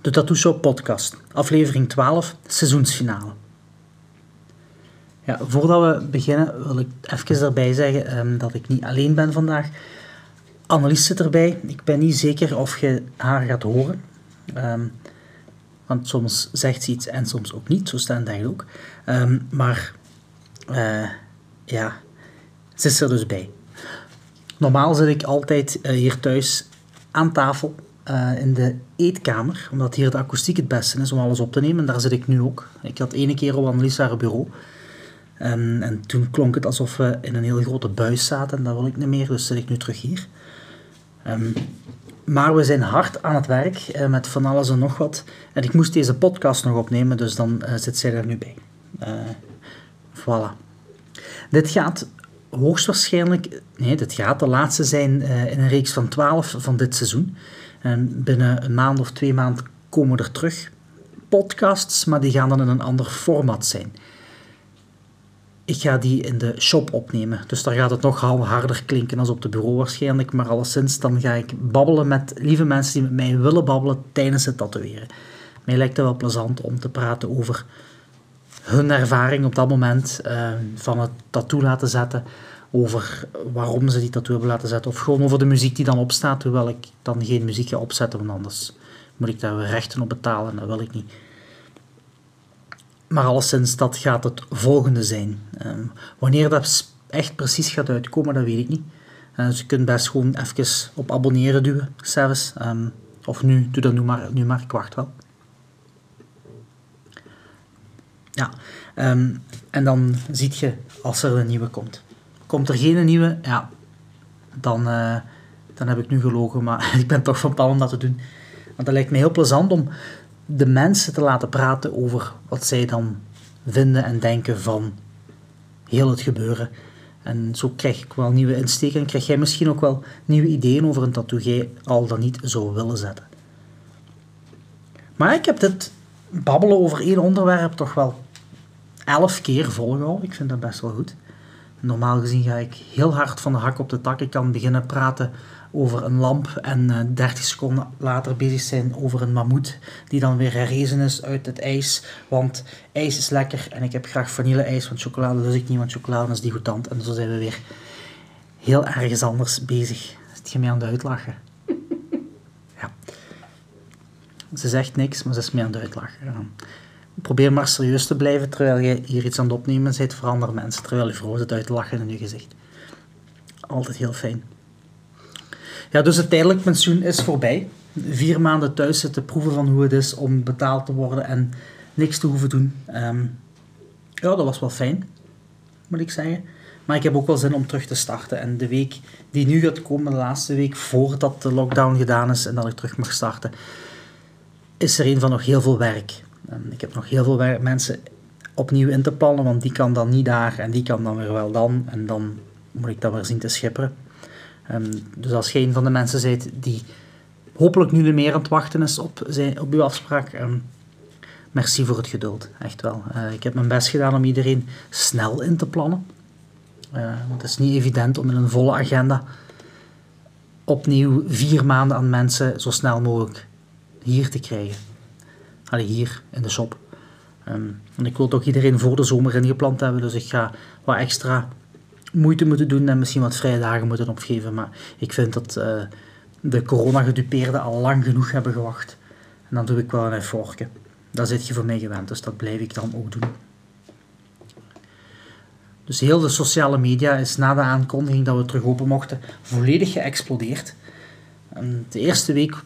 De Tattoo Shop podcast, aflevering 12, seizoensfinale. Ja, voordat we beginnen wil ik even erbij zeggen ehm, dat ik niet alleen ben vandaag. Annelies zit erbij. Ik ben niet zeker of je haar gaat horen. Ehm, want soms zegt ze iets en soms ook niet, zo staan eigenlijk ook. Ehm, maar uh, ja, ze is er dus bij. Normaal zit ik altijd uh, hier thuis aan tafel uh, in de eetkamer, omdat hier de akoestiek het beste is om alles op te nemen. En daar zit ik nu ook. Ik had ene keer op Annelies haar bureau. En, en, toen klonk het alsof we in een heel grote buis zaten. En dat wil ik niet meer, dus zit ik nu terug hier. Um, maar we zijn hard aan het werk uh, met van alles en nog wat. En ik moest deze podcast nog opnemen, dus dan uh, zit zij er nu bij. Voilà. Dit gaat hoogstwaarschijnlijk, nee, dit gaat de laatste zijn in een reeks van 12 van dit seizoen. En binnen een maand of twee maanden komen er terug podcasts, maar die gaan dan in een ander format zijn. Ik ga die in de shop opnemen, dus daar gaat het nog harder klinken als op de bureau waarschijnlijk, maar alleszins dan ga ik babbelen met lieve mensen die met mij willen babbelen tijdens het tatoeëren. Mij lijkt het wel plezant om te praten over hun ervaring op dat moment uh, van het tattoo laten zetten, over waarom ze die tattoo hebben laten zetten. Of gewoon over de muziek die dan opstaat, terwijl ik dan geen muziek ga opzetten, want anders moet ik daar rechten op betalen en dat wil ik niet. Maar alleszins, dat gaat het volgende zijn. Um, wanneer dat echt precies gaat uitkomen, dat weet ik niet. Uh, dus je kunt best gewoon even op abonneren duwen, zelfs. Um, of nu, doe dat nu maar, nu maar, ik wacht wel. Ja, um, en dan ziet je als er een nieuwe komt. Komt er geen nieuwe, ja, dan, uh, dan heb ik nu gelogen, maar ik ben toch van plan om dat te doen. Want dat lijkt me heel plezant om de mensen te laten praten over wat zij dan vinden en denken van heel het gebeuren. En zo krijg ik wel nieuwe insteken en krijg jij misschien ook wel nieuwe ideeën over een tattoo jij al dan niet zou willen zetten. Maar ik heb dit babbelen over één onderwerp toch wel elf keer volgehouden. Ik vind dat best wel goed. Normaal gezien ga ik heel hard van de hak op de tak. Ik kan beginnen praten over een lamp en uh, eh, 30 seconden later bezig zijn over een mammoet die dan weer herrezen is uit het ijs. Want ijs is lekker en ik heb graag vanille-ijs, want chocolade lust ik niet, want chocolade is degoutant. En zo zijn we weer heel ergens anders bezig. Zit je mij aan het uitlachen? Ja. Ze zegt niks, maar ze is mij aan het uitlachen. Probeer maar serieus te blijven terwijl je hier iets aan het opnemen bent voor andere mensen. Terwijl je vrouw zit uit lachen in je gezicht. Altijd heel fijn. Ja, dus het tijdelijk pensioen is voorbij. Vier maanden thuis zitten proeven van hoe het is om betaald te worden en niks te hoeven doen. Um, ja, dat was wel fijn, moet ik zeggen. Maar ik heb ook wel zin om terug te starten. En de week die nu gaat komen, de laatste week voordat de lockdown gedaan is en dat ik terug mag starten, is er een van nog heel veel werk. Ik heb nog heel veel mensen opnieuw in te plannen, want die kan dan niet daar en die kan dan weer wel dan. En dan moet ik dat weer zien te schipperen. Um, dus als je een van de mensen bent die hopelijk nu meer aan het wachten is op, zijn, op uw afspraak, um, merci voor het geduld. Echt wel. Uh, ik heb mijn best gedaan om iedereen snel in te plannen. Uh, want het is niet evident om in een volle agenda opnieuw vier maanden aan mensen zo snel mogelijk hier te krijgen. Allee, hier in de shop. Um, en ik wil toch iedereen voor de zomer ingepland hebben, dus ik ga wat extra moeite moeten doen en misschien wat vrije dagen moeten opgeven. Maar ik vind dat uh, de corona-gedupeerden al lang genoeg hebben gewacht. En dan doe ik wel een effortje. Dat zit je voor mij gewend, dus dat blijf ik dan ook doen. Dus heel de sociale media is na de aankondiging dat we terug open mochten volledig geëxplodeerd. En de eerste week,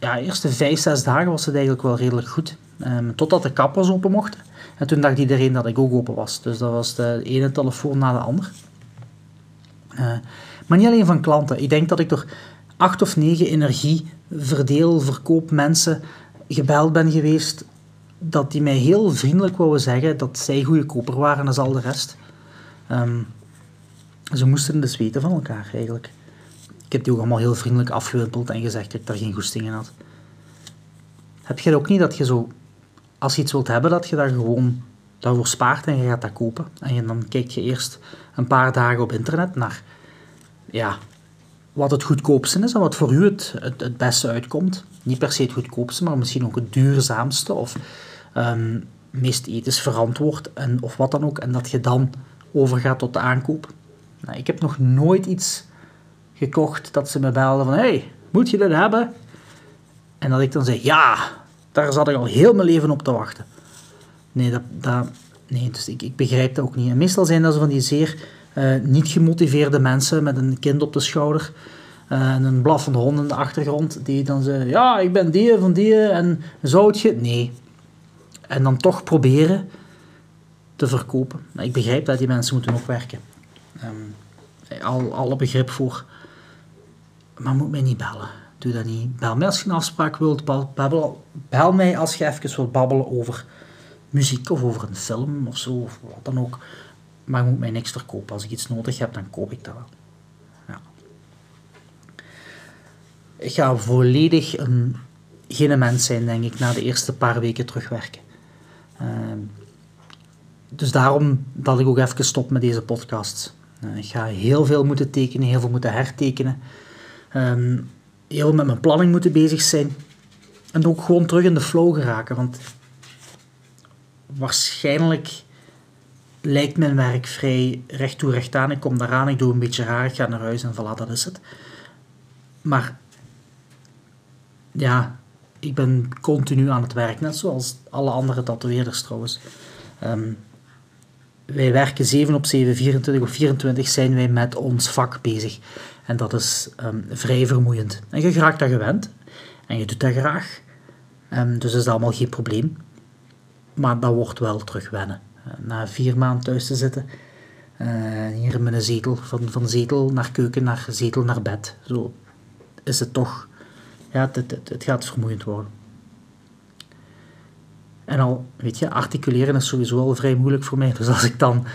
ja, de eerste vijf, zes dagen was het eigenlijk wel redelijk goed. Um, totdat de kappers open mochten. En toen dacht iedereen dat ik ook open was. Dus dat was de ene telefoon na de ander. Uh, maar niet alleen van klanten. Ik denk dat ik door acht of negen energie, verdeel, verkoop mensen gebeld ben geweest dat die mij heel vriendelijk wouden zeggen dat zij goede koper waren als al de rest. Um, ze moesten dus weten van elkaar eigenlijk. Heb die ook allemaal heel vriendelijk afgewimpeld en gezegd dat ik daar geen goesting in had. Heb je ook niet dat je zo, als je iets wilt hebben, dat je daar gewoon daarvoor spaart en je gaat dat kopen. En dan kijk je eerst een paar dagen op internet naar ja, wat het goedkoopste is en wat voor u het, het, het beste uitkomt. Niet per se het goedkoopste, maar misschien ook het duurzaamste of um, meest ethisch verantwoord en, of wat dan ook. En dat je dan overgaat tot de aankoop. Nou, ik heb nog nooit iets gekocht dat ze me belden van hey, moet je dit hebben? En dat ik dan zeg ja, daar zat ik al heel mijn leven op te wachten. Nee, dat, dat, nee dus ik, ik begrijp dat ook niet. En meestal zijn dat zo van die zeer uh, niet gemotiveerde mensen met een kind op de schouder uh, en een blaffende hond in de achtergrond, die dan zeggen, ja, ik ben die van die en zoutje. Nee. En dan toch proberen te verkopen. ik begrijp dat die mensen moeten ook werken. Um, al, alle begrip voor. Maar moet mij niet bellen. Doe dat niet. Bel mij als je een afspraak wilt. Bel, bel mij als je even wilt babbelen over muziek of over een film of zo. Of wat dan ook. Maar je moet mij niks verkopen. Als ik iets nodig heb, dan koop ik dat wel. Ja. Ik ga volledig een, geen mens zijn, denk ik, na de eerste paar weken terugwerken. Ehm, dus daarom dat ik ook even stop met deze podcast. Uh, ik ga heel veel moeten tekenen, heel veel moeten hertekenen. Heel veel met mijn planning moeten bezig zijn. En ook gewoon terug in de flow geraken. Want waarschijnlijk lijkt mijn werk vrij recht toe recht aan. Ik kom daaraan, ik doe een beetje raar, ik ga naar huis en voilà, dat is het. Maar ja, ik ben continu aan het werk, net zoals alle andere tatoeëerders trouwens. Ehm, wij werken 7 op 7, 24 op 24 zijn wij met ons vak bezig. En dat is um, vrij vermoeiend. En je raakt dat gewend. En je doet dat graag. Um, dus dat is allemaal geen probleem. Maar dat wordt wel terug wennen. Uh, na vier maanden thuis te zitten, uh, hier met een zetel, van, van zetel naar keuken, naar zetel naar bed. Zo is het toch, ja, het, het, het gaat vermoeiend worden. En al, weet je, articuleren is sowieso al vrij moeilijk voor mij. Dus als ik dan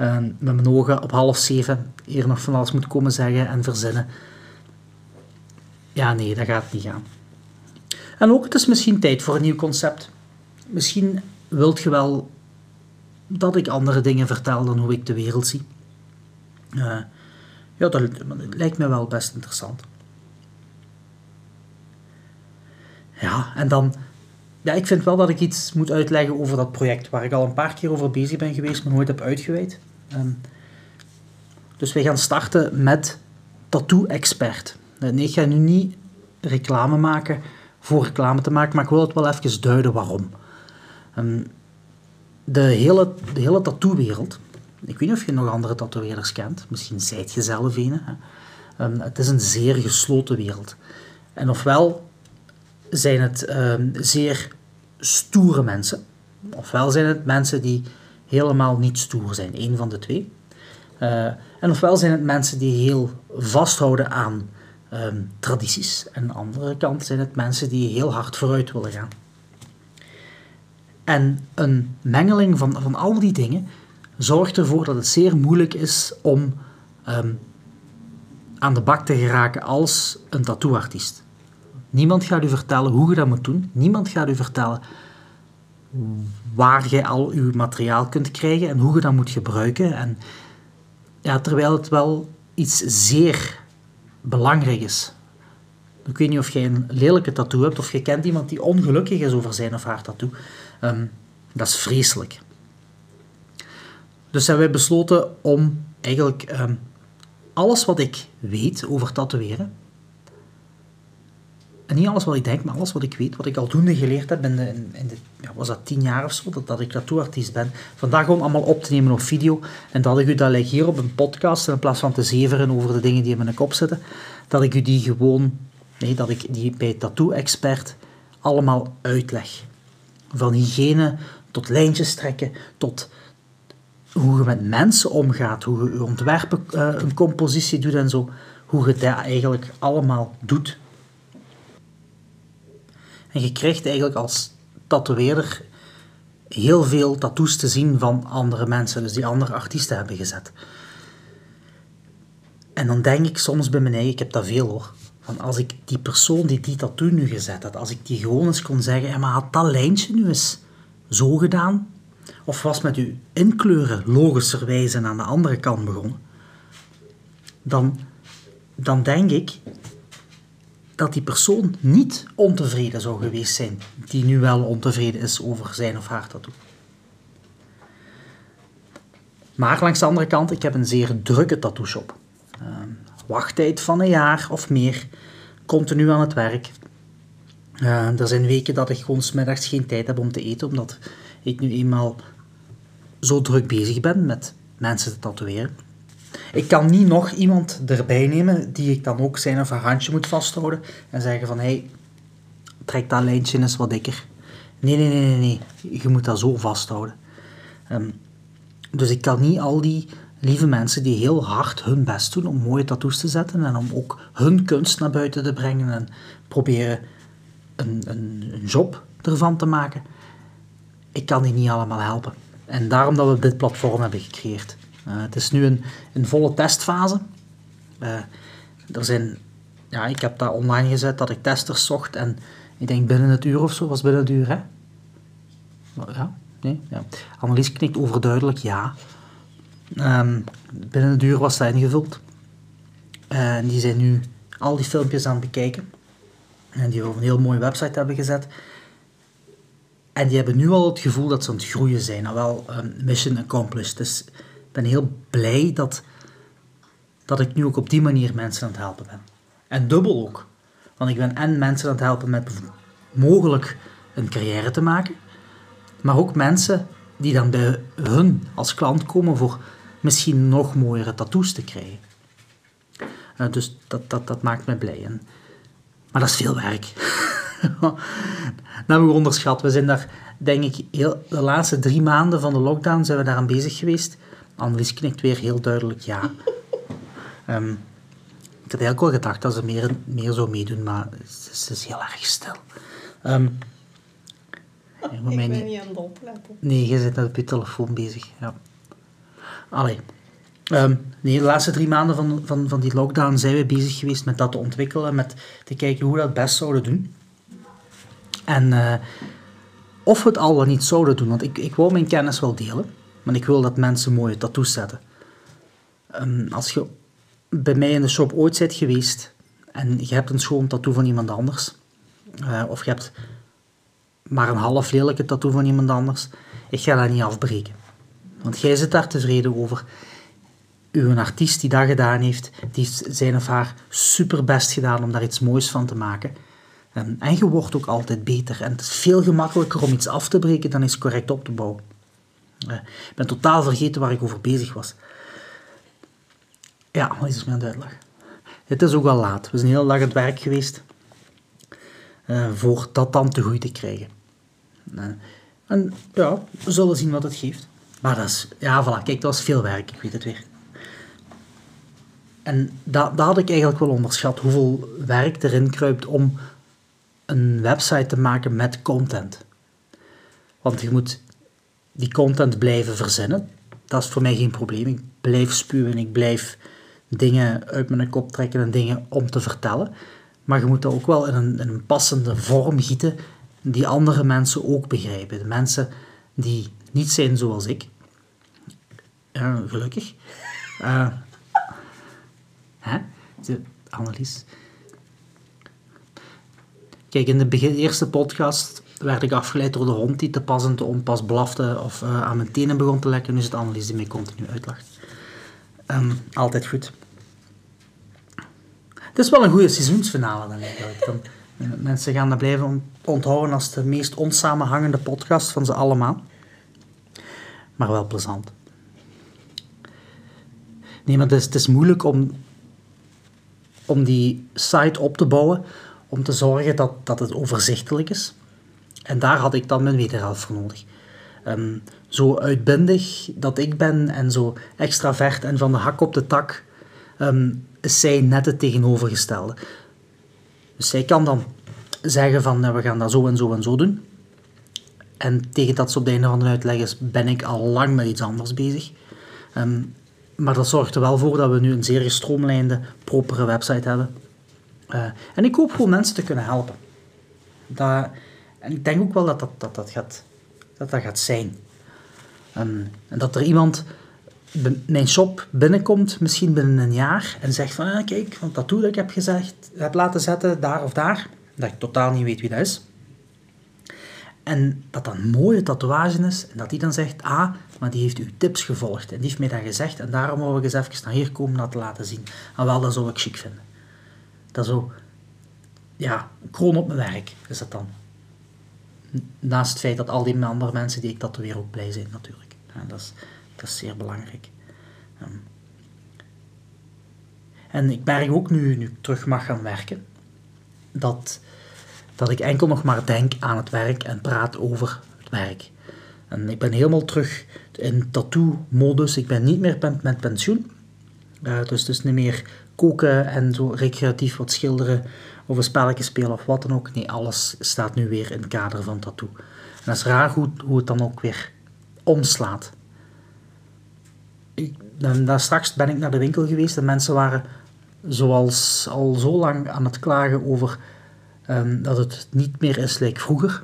uh, met mijn ogen op half zeven hier nog van alles moet komen zeggen en verzinnen. Ja, nee, dat gaat niet gaan. En ook, het is misschien tijd voor een nieuw concept. Misschien wilt je wel dat ik andere dingen vertel dan hoe ik de wereld zie. Uh, ja, dat, lijkt me wel best interessant. Ja, en dan... Ja, ik vind wel dat ik iets moet uitleggen over dat project waar ik al een paar keer over bezig ben geweest, maar nooit heb uitgeweid. Um, dus wij gaan starten met Tattoo Expert. Nee, ik ga nu niet reclame maken voor reclame te maken, maar ik wil het wel even duiden waarom. Um, de hele, de hele tattoo-wereld, ik weet niet of je nog andere tatoeëerders kent, misschien zijt je zelf een. Um, het is een zeer gesloten wereld. En ofwel zijn het um, zeer stoere mensen, ofwel zijn het mensen die helemaal niet stoer zijn, één van de twee. Uh, en ofwel zijn het mensen die heel vasthouden aan um, tradities. En aan de andere kant zijn het mensen die heel hard vooruit willen gaan. En een mengeling van, van al die dingen zorgt ervoor dat het zeer moeilijk is om um, aan de bak te geraken als een tattooartiest. Niemand gaat u vertellen hoe je dat moet doen. Niemand gaat u vertellen waar je al uw materiaal kunt krijgen en hoe je dat moet gebruiken. En ja, terwijl het wel iets zeer belangrijk is. Ik weet niet of jij een lelijke tattoo hebt of je kent iemand die ongelukkig is over zijn of haar tattoo. Um, dat is vreselijk. Dus hebben wij besloten om eigenlijk um, alles wat ik weet over tatoeëren, en niet alles wat ik denk, maar alles wat ik weet, wat ik aldoende geleerd heb in de, in de ja, was dat tien jaar of zo, dat, ik tattooartiest ben, vandaag gewoon allemaal op te nemen op video, en dat ik u dat hier op een podcast, in plaats van te zeveren over de dingen die in mijn kop zitten, dat ik u die gewoon, nee, dat ik die bij Tattoo-expert allemaal uitleg. Van hygiëne tot lijntjes trekken, tot hoe je met mensen omgaat, hoe je ontwerpen, uh, een compositie doet en zo, hoe je dat eigenlijk allemaal doet en je krijgt eigenlijk als tatoeëerder heel veel tattoos te zien van andere mensen, dus die andere artiesten hebben gezet. En dan denk ik soms bij mijn eigen, ik heb dat veel hoor, van als ik die persoon die die tattoo nu gezet had, als ik die gewoon eens kon zeggen, maar had dat lijntje nu eens zo gedaan? Of was met uw inkleuren logischerwijze aan de andere kant begonnen? Dan, dan denk ik dat die persoon niet ontevreden zou geweest zijn, die nu wel ontevreden is over zijn of haar tattoo. Maar langs de andere kant, ik heb een zeer drukke tattoo shop. Uh, wachttijd van een jaar of meer, continu aan het werk. Uh, er zijn weken dat ik gewoon smiddags geen tijd heb om te eten, omdat ik nu eenmaal zo druk bezig ben met mensen te tatoeëren. Ik kan niet nog iemand erbij nemen die ik dan ook zijn of haar handje moet vasthouden en zeggen van hé, hey, trek dat lijntje eens wat dikker. Nee, nee, nee, nee, nee. je moet dat zo vasthouden. Um, dus ik kan niet al die lieve mensen die heel hard hun best doen om mooie tattoos te zetten en om ook hun kunst naar buiten te brengen en proberen een, een, een job ervan te maken. Ik kan die niet allemaal helpen. En daarom dat we dit platform hebben gecreëerd. Uh, het is nu een, een volle testfase. Uh, er zijn, ja, ik heb dat online gezet dat ik testers zocht en ik denk binnen het uur of zo, was binnen het uur hè? Ja, nee? Ja. Annelies knikt overduidelijk ja. Um, binnen een uur was dat ingevuld. En die zijn nu al die filmpjes aan het bekijken. En die op een heel mooie website hebben gezet. En die hebben nu al het gevoel dat ze aan het groeien zijn. Nou wel, um, mission accomplished. Dus ben heel blij dat, dat ik nu ook op die manier mensen aan het helpen ben. En dubbel ook. Want ik ben en mensen aan het helpen met mogelijk een carrière te maken. Maar ook mensen die dan bij hun als klant komen voor misschien nog mooiere tattoos te krijgen. Uh, dus dat, dat, dat maakt me blij. En, maar dat is veel werk. dat hebben we onderschat. We zijn daar, denk ik, heel, de laatste drie maanden van de lockdown zijn we daaraan bezig geweest. Annelies knikt weer heel duidelijk ja. Um, ik had eigenlijk al gedacht dat ze meer, meer zou meedoen, maar het is, heel erg stil. Um, ik ben niet aan het opletten. Nee, je zit op je telefoon bezig. Ja. Allee. Um, nee, de laatste drie maanden van, van, van die lockdown zijn we bezig geweest met dat te ontwikkelen, met te kijken hoe we dat best zouden doen. En uh, of we het al wel niet zouden doen, want ik, ik wil mijn kennis wel delen, maar ik wil dat mensen mooie tattoos zetten. Um, als je bij mij in de shop ooit bent geweest en je hebt een schoon tattoo van iemand anders, uh, of je hebt maar een half lelijke tattoo van iemand anders, ik ga dat niet afbreken. Want jij zit daar tevreden over. Uw artiest die dat gedaan heeft, die heeft zijn of haar superbest gedaan om daar iets moois van te maken. En, en je wordt ook altijd beter. En het is veel gemakkelijker om iets af te breken dan iets correct op te bouwen. Uh, ik ben totaal vergeten waar ik over bezig was. Ja, wat is mijn uitleg? Het is ook al laat. We zijn heel lang het werk geweest uh, voor dat dan te goed te krijgen. Uh, en ja, we zullen zien wat het geeft. Maar dat is, ja, voilà, kijk, dat was veel werk, ik weet het weer. En dat, dat had ik eigenlijk wel onderschat, hoeveel werk erin kruipt om een website te maken met content. Want je moet die content blijven verzinnen. Dat is voor mij geen probleem. Ik blijf spuwen, ik blijf dingen uit mijn kop trekken en dingen om te vertellen. Maar je moet dat ook wel in een, een passende vorm gieten die andere mensen ook begrijpen. De mensen die niet zijn zoals ik. Gelukkig. Uh, hè? Annelies. Kijk, in de eerste podcast werd ik afgeleid door de hond die te pas en te onpas blafte of uh, aan mijn tenen begon te lekken. Nu is het Annelies die mij continu uitlacht. Um, altijd goed. Het is wel een goede seizoensfinale dan. Dan, mensen gaan dat blijven onthouden als de meest onsamenhangende podcast van ze allemaal maar wel plezant. Nee, het is, het is moeilijk om, om die site op te bouwen, om te zorgen dat, dat het overzichtelijk is. En daar had ik dan mijn wederhelft voor nodig. Um, zo uitbundig dat ik ben en zo extravert en van de hak op de tak, um, is zij net het tegenovergestelde. Dus zij kan dan zeggen van nou, we gaan dat zo en zo en zo doen. En tegen dat ze op de einde van de uitleg is, ben ik al lang met iets anders bezig. Ehm, maar dat zorgt er wel voor dat we nu een zeer gestroomlijnde, propere website hebben. Uh, en ik hoop gewoon mensen te kunnen helpen. Dat, en ik denk ook wel dat dat, dat, dat, gaat, dat, dat gaat zijn. Um, en dat er iemand mijn shop binnenkomt, misschien binnen een jaar, en zegt van, ah, kijk, van tattoo dat ik heb, gezegd, heb laten zetten, daar of daar, dat ik totaal niet weet wie dat is. En dat dat een mooie tatoeage is, en dat die dan zegt, ah, maar die heeft uw tips gevolgd, en die heeft mij dat gezegd, en daarom wil ik eens even naar hier komen dat te laten zien. En wel, dat zou ik chic vinden. Dat zo, ja, kroon op mijn werk is dat dan. Naast het feit dat al die andere mensen die ik tatoeëer ook blij zijn, natuurlijk. Dat, is, dat is zeer belangrijk. Ehm, en ik merk ook nu, nu ik terug mag gaan werken, dat, dat ik enkel nog maar denk aan het werk en praat over het werk. En ik ben helemaal terug in tattoo-modus. Ik ben niet meer met pensioen. Uh, dus, dus niet meer koken en zo recreatief wat schilderen of een spelletje spelen of wat dan ook. Nee, alles staat nu weer in het kader van tattoo. En dat is raar hoe, hoe het dan ook weer omslaat. Ik, dan, straks ben ik naar de winkel geweest en mensen waren zoals al zo lang aan het klagen over um, dat het niet meer is like vroeger.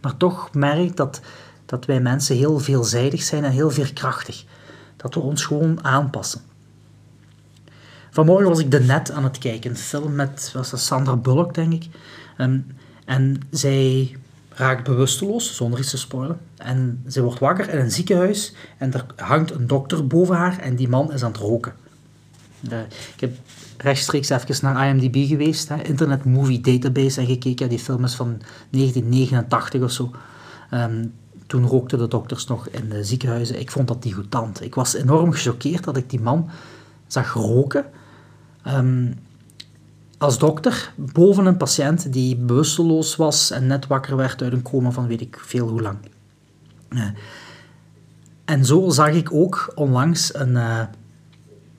Maar toch merk dat, dat wij mensen heel veelzijdig zijn en heel veerkrachtig. Dat we ons gewoon aanpassen. Vanmorgen was ik de net aan het kijken, een film met was dat Sandra Bullock, denk ik. Um, en zij raakt bewusteloos, zonder iets te spoilen. En ze wordt wakker in een ziekenhuis en er hangt een dokter boven haar en die man is aan het roken. Ik heb rechtstreeks even naar IMDb geweest, hè, Internet Movie Database, en gekeken. Ja, die film is van 1989 of zo. Um, toen rookten de dokters nog in de ziekenhuizen. Ik vond dat die goedant. Ik was enorm gechoqueerd dat ik die man zag roken. Um, als dokter boven een patiënt die bewusteloos was en net wakker werd uit een coma van weet ik veel hoe lang. En zo zag ik ook onlangs een, uh,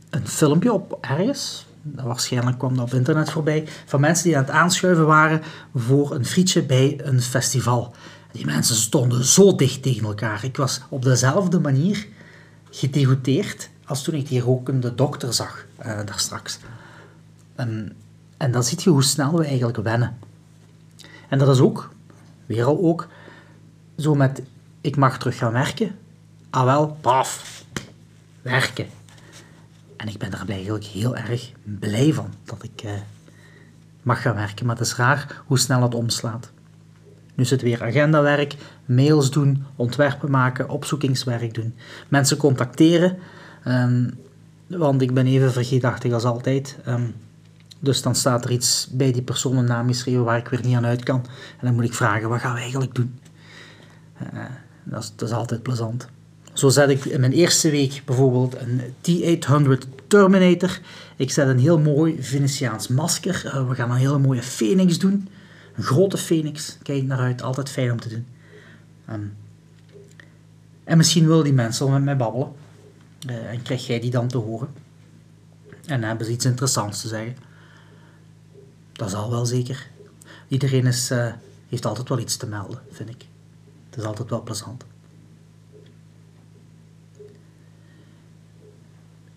een filmpje op ergens, waarschijnlijk kwam dat op internet voorbij, van mensen die aan het aanschuiven waren voor een frietje bij een festival. Die mensen stonden zo dicht tegen elkaar. Ik was op dezelfde manier gedegoteerd als toen ik die rokende dokter zag, uh, daar straks. En, dan zie je hoe snel we eigenlijk wennen. En dat is ook, weer al ook, zo met ik mag terug gaan werken. Ah wel, paf, werken. En ik ben er eigenlijk heel erg blij van dat ik eh, mag gaan werken. Maar het is raar hoe snel het omslaat. Nu is het weer agendawerk, mails doen, ontwerpen maken, opzoekingswerk doen. Mensen contacteren, um, want ik ben even vergeetachtig als altijd. Um, dus dan staat er iets bij die persoon een naam geschreven waar ik weer niet aan uit kan. En dan moet ik vragen, wat gaan we eigenlijk doen? Uh, dat, is, dat is altijd plezant. Zo zet ik in mijn eerste week bijvoorbeeld een T-800 Terminator. Ik zet een heel mooi Venetiaans masker. Uh, we gaan een hele mooie Phoenix doen. Een grote Phoenix. Kijk naar uit. Altijd fijn om te doen. Um, en misschien willen die mensen met mij babbelen. Uh, en krijg jij die dan te horen. En hebben ze iets interessants te zeggen. Dat zal wel zeker. Iedereen is, uh, heeft altijd wel iets te melden, vind ik. Het is altijd wel plezant.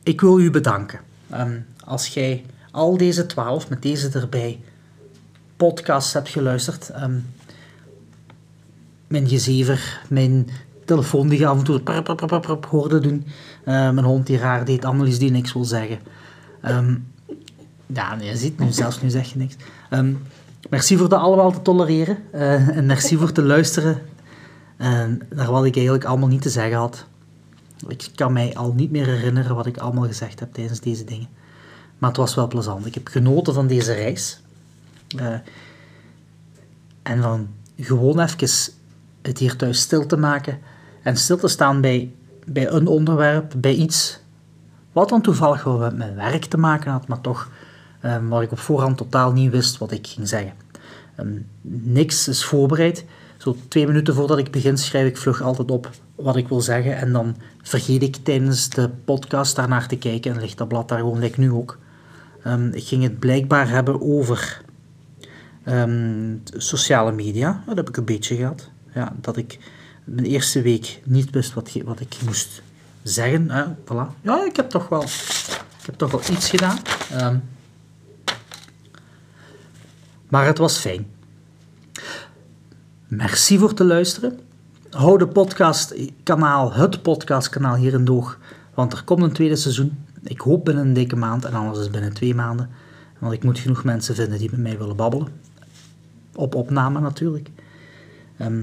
Ik wil u bedanken. Um, als jij al deze twaalf, met deze erbij, podcasts hebt geluisterd. Um, mijn gezever, mijn telefoon die af en toe prap, prap, hoorde doen. Uh, mijn hond die raar deed, Annelies die niks wil zeggen. Um, ja, je ziet nu, zelfs nu zeg je niks. Um, merci voor dat allemaal te tolereren. Uh, en merci voor te luisteren uh, naar wat ik eigenlijk allemaal niet te zeggen had. Ik kan mij al niet meer herinneren wat ik allemaal gezegd heb tijdens deze dingen. Maar het was wel plezant. Ik heb genoten van deze reis. Uh, en van gewoon even het hier thuis stil te maken. En stil te staan bij, bij een onderwerp, bij iets wat dan toevallig wel met mijn werk te maken had, maar toch um, waar ik op voorhand totaal niet wist wat ik ging zeggen. Um, niks is voorbereid. Zo twee minuten voordat ik begin schrijf ik vlug altijd op wat ik wil zeggen en dan vergeet ik tijdens de podcast daarnaar te kijken en ligt dat blad daar gewoon, like nu ook. Um, ik ging het blijkbaar hebben over sociale media. Dat heb ik een beetje gehad. Ja, dat ik mijn eerste week niet wist wat, wat ik moest zeggen. Hè. Voilà. Ja, ik heb toch wel, ik heb toch wel iets gedaan. Um, maar het was fijn. Merci voor te luisteren. Hou de podcastkanaal, het podcastkanaal hier in Doog Want er komt een tweede seizoen. Ik hoop binnen een dikke maand en anders is binnen twee maanden. Want ik moet genoeg mensen vinden die met mij willen babbelen. Op opname natuurlijk. Ehm,